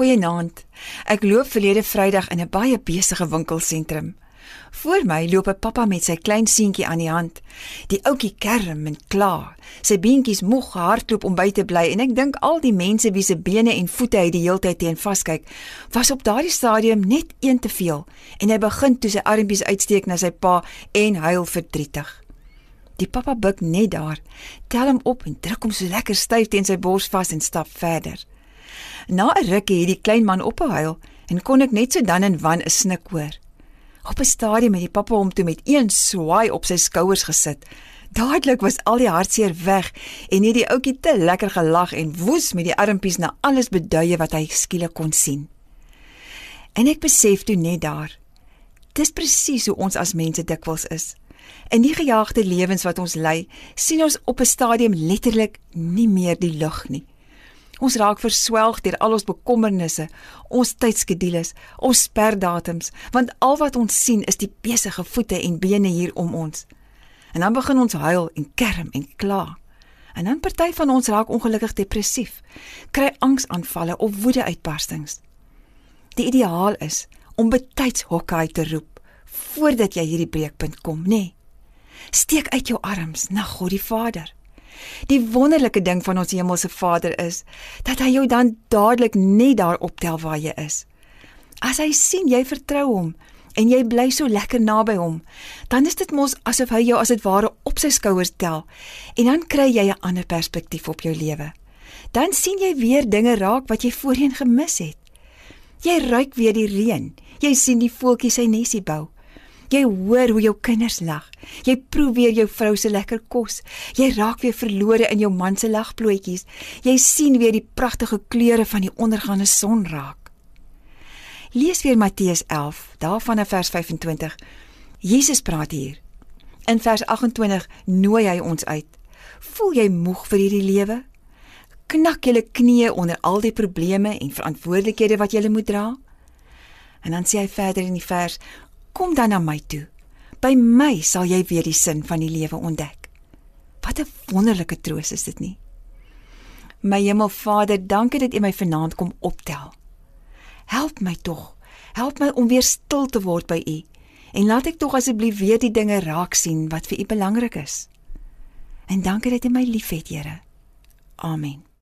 Goeienaand. Ek loop verlede Vrydag in 'n baie besige winkelsentrum. Voor my loop 'n pappa met sy klein seentjie aan die hand. Die ouetjie kerm en kla. Sy beentjies moeg hardloop om by te bly en ek dink al die mense wie se bene en voete hy die heeltyd teen vaskyk, was op daardie stadium net een te veel en hy begin toe sy armpies uitsteek na sy pa en huil verdrietig. Die pappa buig net daar, tel hom op en druk hom so lekker styf teen sy bors vas en stap verder. Na 'n rukkie het die klein man opgehuil en kon ek net so dan en wan 'n snik hoor. Op 'n stadium het die pappa hom toe met een swaai op sy skouers gesit. Dadelik was al die hartseer weg en het die ouetjie te lekker gelag en woes met die armpies na alles beduie wat hy skielik kon sien. En ek besef toe net daar. Dis presies hoe ons as mense dikwels is. In die gejaagde lewens wat ons lei, sien ons op 'n stadium letterlik nie meer die lig nie. Ons raak verswelg deur al ons bekommernisse, ons tydskedules, ons sperdatums, want al wat ons sien is die besige voete en bene hier om ons. En dan begin ons huil en kerm en kla. En dan party van ons raak ongelukkig depressief, kry angsaanvalle of woedeuitbarstings. Die ideaal is om betyds hokkie te roep voordat jy hierdie breekpunt kom, nê? Nee. Steek uit jou arms na God die Vader. Die wonderlike ding van ons hemelse Vader is dat hy jou dan dadelik net daar optel waar jy is. As hy sien jy vertrou hom en jy bly so lekker naby hom, dan is dit mos asof hy jou as dit ware op sy skouers tel en dan kry jy 'n ander perspektief op jou lewe. Dan sien jy weer dinge raak wat jy voorheen gemis het. Jy ruik weer die reën. Jy sien die voeltjies sy nesie bou. Jy hoor hoe jou kinders lag. Jy proe weer jou vrou se lekker kos. Jy raak weer verlore in jou man se lagploetjies. Jy sien weer die pragtige kleure van die ondergaande son raak. Lees weer Matteus 11, daarvan in vers 25. Jesus praat hier. In vers 28 nooi hy ons uit. Voel jy moeg vir hierdie lewe? Knak julle knieë onder al die probleme en verantwoordelikhede wat jy moet dra? En dan sê hy verder in die vers: Kom dan na my toe. By my sal jy weer die sin van die lewe ontdek. Wat 'n wonderlike troos is dit nie? My Hemelvader, dankie dat U my vanaand kom optel. Help my tog. Help my om weer stil te word by U en laat ek tog asseblief weer die dinge raak sien wat vir U belangrik is. En dankie dat U my liefhet, Here. Amen.